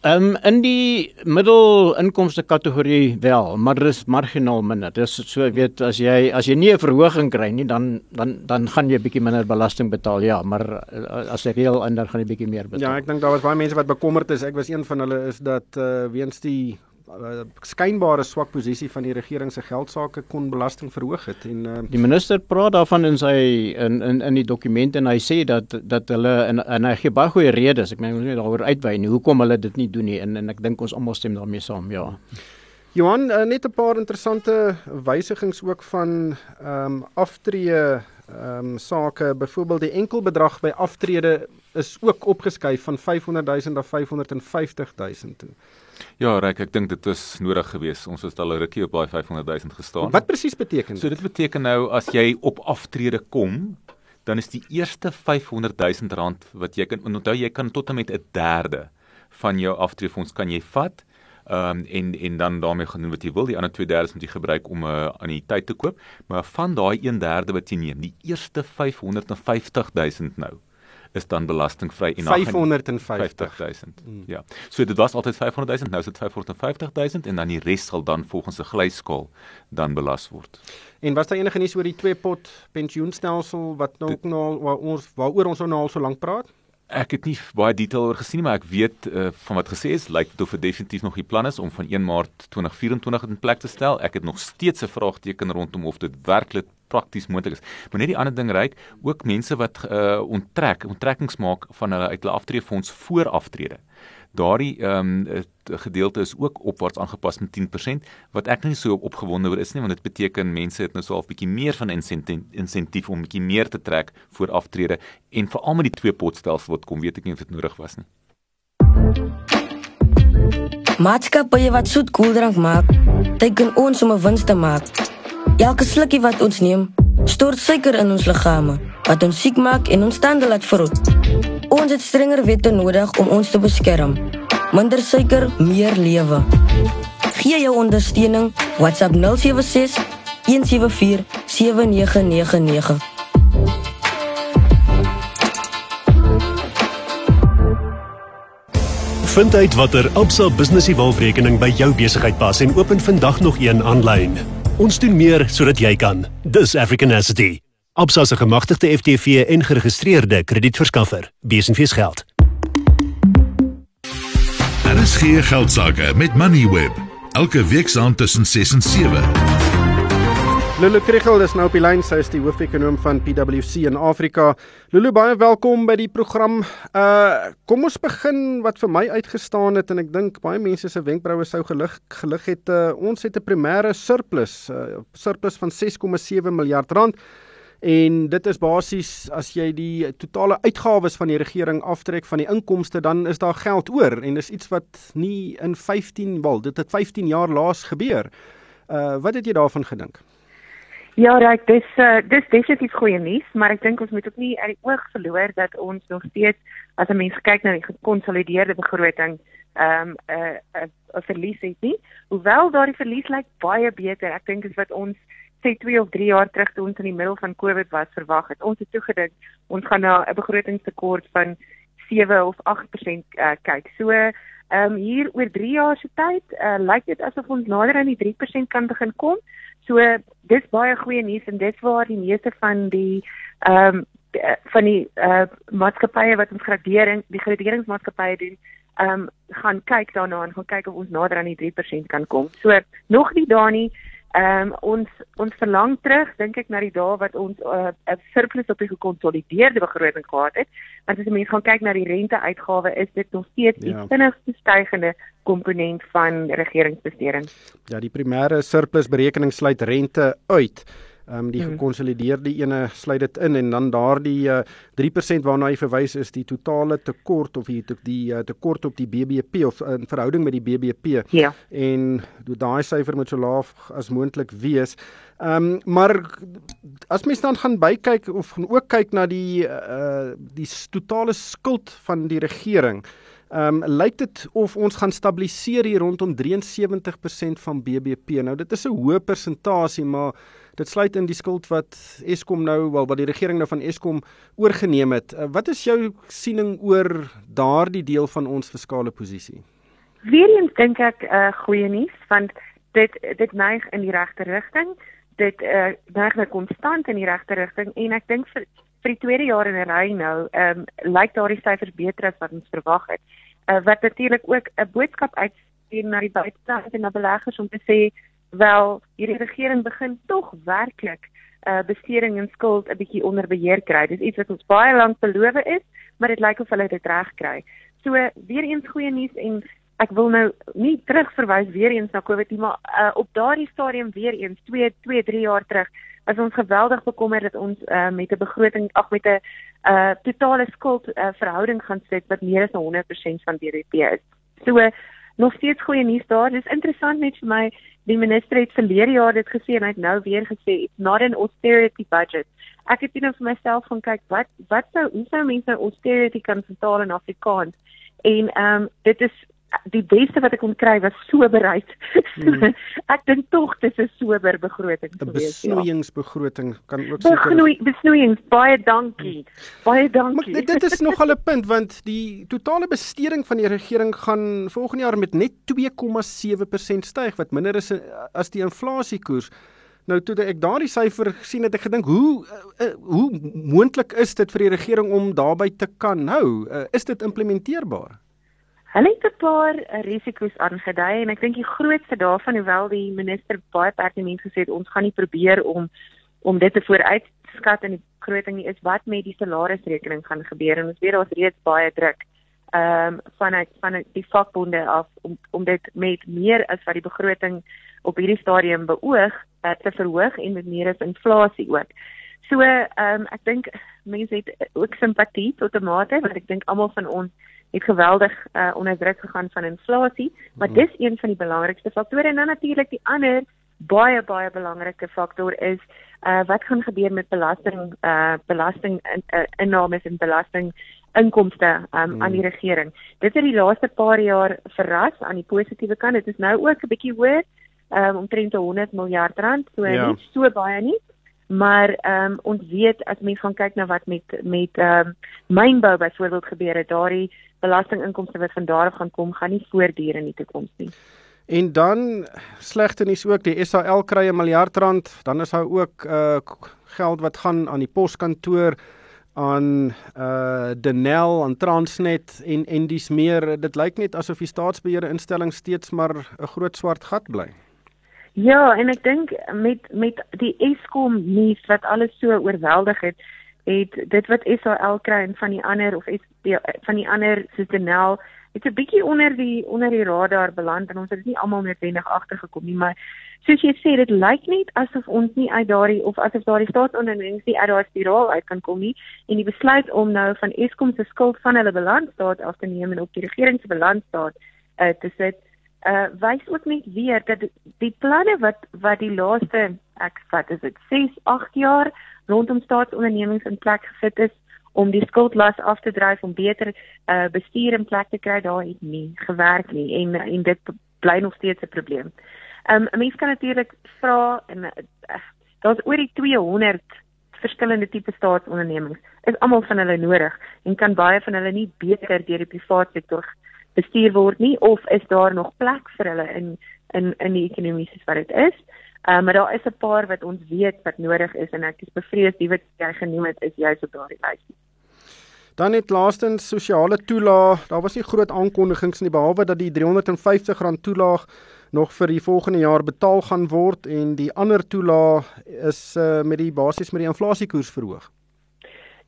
Um, in die middelinkomste kategorie wel, maar dit is marginaal minder. Dis so weet as jy as jy nie 'n verhoging kry nie, dan dan dan gaan jy bietjie minder belasting betaal. Ja, maar uh, as jy reël ander gaan jy bietjie meer betaal. Ja, ek dink daar was baie mense wat bekommerd is. Ek was een van hulle is dat uh, weens die uh, skynbare swak posisie van die regering se geldsaake kon belasting verhoog het en uh, die minister praat daarvan in sy in in in die dokument en hy sê dat dat hulle en, en hy gee baie goeie redes. Ek meen ons moet daaroor uitwy nie. Hoekom hulle dit nie doen nie? En en ek dink ons almal stem daarmee saam ja. Johan uh, net 'n paar interessante wysigings ook van ehm um, aftree ehm um, sake. Byvoorbeeld die enkelbedrag by aftrede is ook opgeskuif van 500 000 na 550 000 toe. Ja, Rek, ek dink dit was nodig geweest. Ons het al 'n rukkie op daai 500 000 gestaan. Wat presies beteken dit? So dit beteken nou as jy op aftrede kom, dan is die eerste 500 000 rand wat jy kan onthou jy kan tot en met 'n derde van jou aftreefonds kan jy vat. Ehm um, en en dan daarmee gaan doen wat jy wil. Die ander 2/3 moet jy gebruik om 'n uh, anniteit te koop, maar van daai 1/3 wat jy neem, die eerste 550 000 nou is dan belastingvry en 550 000. Mm. Ja. So dit was altyd 500 000, nou is dit 550 000 en dan die res sal dan volgens 'n glyskaal dan belas word. En was daar enige nuus oor die twee pot pensioenstelsel wat nou ook nou waar ons waaroor ons nou al so lank praat? Ek het nie baie detail oor gesien maar ek weet uh, van wat gesê is, lyk dit of dit definitief nog die plan is om van 1 Maart 2024 in plek te stel. Ek het nog steeds 'n vraagteken rondom of dit werklik prakties moontlik is. Maar net die ander ding reik ook mense wat uh onttrek, onttrekkings maak van hulle uit hulle aftreefonds voor aftrede. Daardie ehm um, gedeelte is ook opwaarts aangepas met 10% wat ek nie so opgewonde oor is nie want dit beteken mense het nou so 'n bietjie meer van insentief insentief om bietjie meer te trek voor aftrede en veral met die twee potstelsel wat kom weet ek nie of dit nodig was nie. Maatskappye wat soet koeldrank maak teken ons om 'n wins te maak. Elke slukkie wat ons neem, stort suiker in ons liggame wat ons siek maak en ons tande laat verrot. Ons het strenger wette nodig om ons te beskerm. Minder suiker, meer lewe. Gee jou ondersteuning WhatsApp 076 174 7999. Vind uit watter Absa Business Evolve-rekening by jou besigheid pas en open vandag nog een aanlyn. Ons doen meer sodat jy kan. Dis African Asset. Absa se gemagtigde FTV en geregistreerde kredietverskaffer. Besenfees geld. Daar is geen geldsaake met Moneyweb. Elke week saam tussen 6 en 7. Lulu Kriel is nou op die lyn. Sy is die hoofekonoom van PwC in Afrika. Lulu, baie welkom by die program. Uh kom ons begin wat vir my uitgestaan het en ek dink baie mense se wenkbroue sou gelig gelig het. Uh, ons het 'n primêre surplus, uh, surplus van 6,7 miljard rand. En dit is basies as jy die totale uitgawes van die regering aftrek van die inkomste, dan is daar geld oor en dis iets wat nie in 15 wel, dit het 15 jaar laas gebeur. Uh wat het jy daarvan gedink? Ja, reg, dis uh, dis definitief goeie nuus, maar ek dink ons moet ook nie uit die oog verloor dat ons nog steeds as 'n mens kyk na die gekonsolideerde begroting, ehm um, 'n uh, 'n uh, uh, verlies het nie. Hoewel daardie verlies lyk baie beter. Ek dink is wat ons sê 2 of 3 jaar terug toe ons in die middel van Covid was verwag het. Ons het toegedink ons gaan na 'n begrotingstekort van 7 of 8% uh, kyk. So ehm um, hier oor 3 jaar se tyd, uh, lyk dit asof ons nader aan die 3% kan begin kom. So dis baie goeie nuus en dit waar die meeste van die ehm um, van die uh, maatskappye wat ons gradering die graderingsmaatskappye doen ehm um, gaan kyk daarna en gaan kyk of ons nader aan die 3% kan kom. So nog nie daar nie. Ehm um, ons ons verlang terug dink ek na die dae wat ons uh, 'n uh, surplus op die gekonsolideerde begroting gehad het. Want as jy mens gaan kyk na die renteuitgawe is dit nog steeds die ja. vinnigste stygende komponent van regeringsbesteding. Ja, die primêre surplus berekening sluit rente uit. Ehm um, die hmm. gekonsolideerde ene sluit dit in en dan daardie uh, 3% waarna hy verwys is die totale tekort of die die uh, tekort op die BBP of in verhouding met die BBP. Ja. En daai syfer moet so laag as moontlik wees. Ehm um, maar as mens dan gaan bykyk of gaan ook kyk na die uh die totale skuld van die regering. Ehm um, lyk dit of ons gaan stabiliseer hier rondom 73% van BBP. Nou dit is 'n hoë persentasie, maar dit sluit in die skuld wat Eskom nou wel wat die regering nou van Eskom oorgeneem het. Uh, wat is jou siening oor daardie deel van ons fiskale posisie? Weerens dink ek 'n uh, eh, goeie nuus want dit dit neig in die regte rigting. Dit uh, neig nou konstant in die regte rigting en ek dink vir vir die tweede jaar in 'n ry nou, ehm um, lyk daardie syfers beter as wat ons verwag het. Uh, wat natuurlik ook 'n boodskap uitstuur na die buiteland en na beleggers om te sê wel hierdie regering begin tog werklik uh besteding en skuld 'n bietjie onder beheer kry. Dis iets wat ons baie lank beloof is, maar dit lyk of hulle dit reg kry. So weer eens goeie nuus en ek wil nou nie terugverwys weer eens na COVID nie, maar uh op daardie stadium weer eens 2 2 3 jaar terug was ons geweldig bekommerd dat ons uh met 'n begroting ag met 'n uh totale skuld uh, verhouding gaan sit wat meer as 100% van BBP is. So nog steeds goeie nuus daar. Dis interessant net vir my die minister het verlede jaar dit gesê en hy het nou weer gesê it's not an austerity budget. Ek het net vir myself gaan kyk wat wat sou hoe sou mense austerity kan vertaal in Afrikaans? En ehm um, dit is die beste wat ek kon kry was soberheid. Hmm. ek dink tog dis 'n sober begroting gewees. 'n Besnoeiingsbegroting ja. kan ook seker Besnoei besnoeiings baie dankie. Baie dankie. Maar dit is nog al 'n punt want die totale besteding van die regering gaan volgende jaar met net 2,7% styg wat minder is as die inflasiekoers. Nou toe ek daardie syfer gesien het ek gedink hoe uh, hoe moontlik is dit vir die regering om daarbey te kan hou? Is dit implementeerbaar? Hulle het 'n paar uh, risiko's aangedui en ek dink die grootste daarvan hoewel die minister baie pertinent gesê het ons gaan nie probeer om om dit te vooruitskat in die begroting nie is wat met die salarisrekening gaan gebeur en ons weet daar's reeds baie druk ehm um, vanuit van die vakbonde af om om dit met meer as wat die begroting op hierdie stadium beoog uh, te verhoog en met meer as inflasie ook. So ehm um, ek dink mense het ook simpatie tot 'n mate want ek dink almal van ons het geweldig uh, onder druk gegaan van inflasie, maar mm. dis een van die belangrikste faktore en dan natuurlik die ander baie baie belangrike faktor is uh, wat gaan gebeur met belasting uh, belasting in, uh, innames en belasting inkomste um, mm. aan die regering. Dit het die laaste paar jaar verras aan die positiewe kant. Dit is nou ook 'n bietjie hoër, um, omtrent 100 miljard rand, so ja. nie so baie nie. Maar ehm um, ons weet as mens gaan kyk na wat met met ehm um, mynbou byvoorbeeld gebeur het, daardie belastinginkomste wat van daar af gaan kom, gaan nie voortduur in die toekoms nie. En dan slegte nuus ook, die SAL kry 'n miljard rand, dan is daar ook uh geld wat gaan aan die poskantoor aan uh Denel aan Transnet en en dis meer dit lyk net asof die staatsbeheerde instelling steeds maar 'n groot swart gat bly. Ja, en ek dink met met die Eskom nuus wat alles so oorweldig het, het dit wat SAL kry en van die ander of es, die, van die ander soos Denel het 'n bietjie onder die onder die radar beland en ons het dit nie almal noodwendig agtergekom nie, maar soos jy sê, dit lyk net asof ons nie uit daardie of asof daardie staatsondernemings nie uit daardie spiraal uit kan kom nie en die besluit om nou van Eskom se skuld van hulle balansstaat af te neem en op die regering se balansstaat uh, te sit, uh wys ook net weer dat die planne wat wat die laaste ek vat is dit 6, 8 jaar rondom staatsondernemings in plek gesit is om die skuldlas af te dryf om beter uh, bestuur in plek te kry daar het nie gewerk nie en en dit bly nog steeds 'n probleem. Um 'n mens kan natuurlik vra en uh, daar's oor die 200 verskillende tipe staatsondernemings. Is almal van hulle nodig en kan baie van hulle nie beter deur die private sektor bestuur word nie of is daar nog plek vir hulle in in in die ekonomie soos wat dit is? Uh, maar daar is 'n paar wat ons weet wat nodig is en ek is bevrees die wat jy genoem het is juist op daardie lys. Dan net laastens sosiale toelaag. Daar was nie groot aankondigings nie behalwe dat die R350 toelaag nog vir die volgende jaar betaal gaan word en die ander toelaag is uh, met die basies met die inflasiekoers verhoog.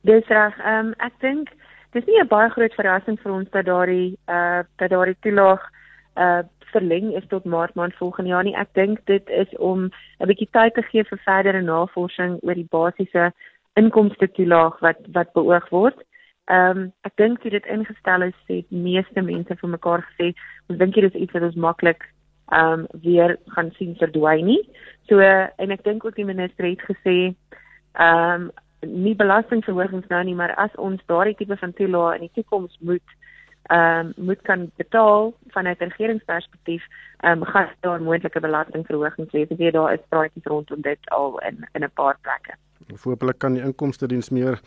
Dis reg. Ehm um, ek dink dis nie 'n baie groot verrassing vir ons dat daardie uh dat daardie toelaag uh verleng is tot maart maand volgende jaar nie. Ek dink dit is om 'n bietjie tyd te gee vir verdere navorsing oor die basiese inkomste toelaag wat wat beoog word. Ehm um, ek dink dit het ingestel is het meeste mense vir mekaar gesê, ons dink dit is iets wat ons maklik ehm um, weer gaan sien verdwyn nie. So en ek dink ook die minister het gesê ehm um, nie belastingverhogings nou nie, maar as ons daardie tipe van toelaag in die toekoms moet ehm um, moet kan betaal vanuit 'n regeringsperspektief, ehm um, gaan daar moontlike belastingverhogings wees. Ek weet daar is praatjies rondom dit al in in 'n paar plekke. Voorbeeld kan die inkomste diens meer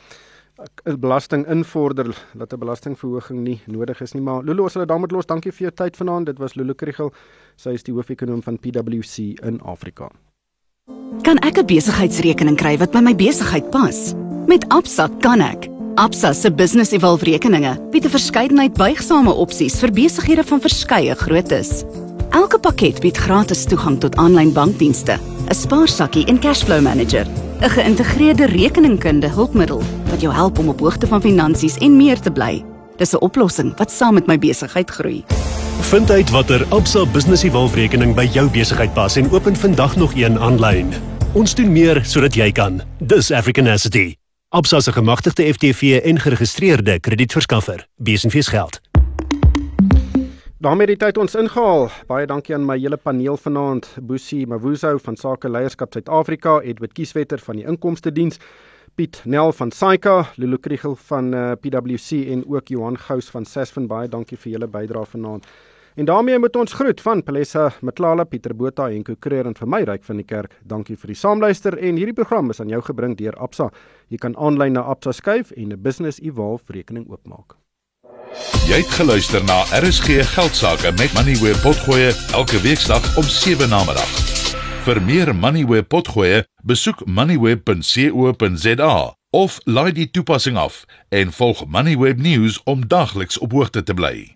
'n belasting invorder dat 'n belastingverhoging nie nodig is nie. Maar Lulu, ons sal dit daarmee los. Dankie vir jou tyd vanaand. Dit was Lulu Kriel. Sy is die hoofekonoom van PwC in Afrika. Kan ek 'n besigheidsrekening kry wat by my besigheid pas? Met Absa kan ek. Absa se Business Evolve rekeninge bied 'n verskeidenheid buigsame opsies vir besighede van verskeie groottes. Elke pakket bied gratis toegang tot aanlyn bankdienste, 'n spaarsakkie en cashflow manager, 'n geïntegreerde rekeningkunde hulpmiddel wat jou help om op hoogte van finansies en meer te bly. Dis 'n oplossing wat saam met my besigheid groei. Vind uit watter Absa Business Evolve rekening by jou besigheid pas en open vandag nog een aanlyn. Ons doen meer sodat jy kan. Dis African Asset. Absa se gemagtigde FTV en geregistreerde kredietverskaffer. Besenfees geld. daarmee die tyd ons ingehaal. Baie dankie aan my hele paneel vanaand. Boesie Mavuzo van Sake Leierskap Suid-Afrika, Edward Kieswetter van die Inkomste Diens, Piet Nel van Saika, Lulu Kriel van uh, eh, PwC en ook Johan Gous van Sasfin. Baie dankie vir julle bydrae vanaand. En daarmee moet ons groet van Palesa Matlala, Pieter Botha en Kukreer en vir my ryk van die kerk. Dankie vir die saamluister en hierdie program is aan jou gebring deur Absa. Jy kan aanlyn na Absa skuif en 'n Business Evolve rekening oopmaak. Jy het geluister na RSG Geldsaake met Money where potgoe elke weeksdag om 7 na middag. Vir meer Money where potgoe, besoek moneyweb.co.za of laai die toepassing af en volg Moneyweb News om dagliks op hoogte te bly.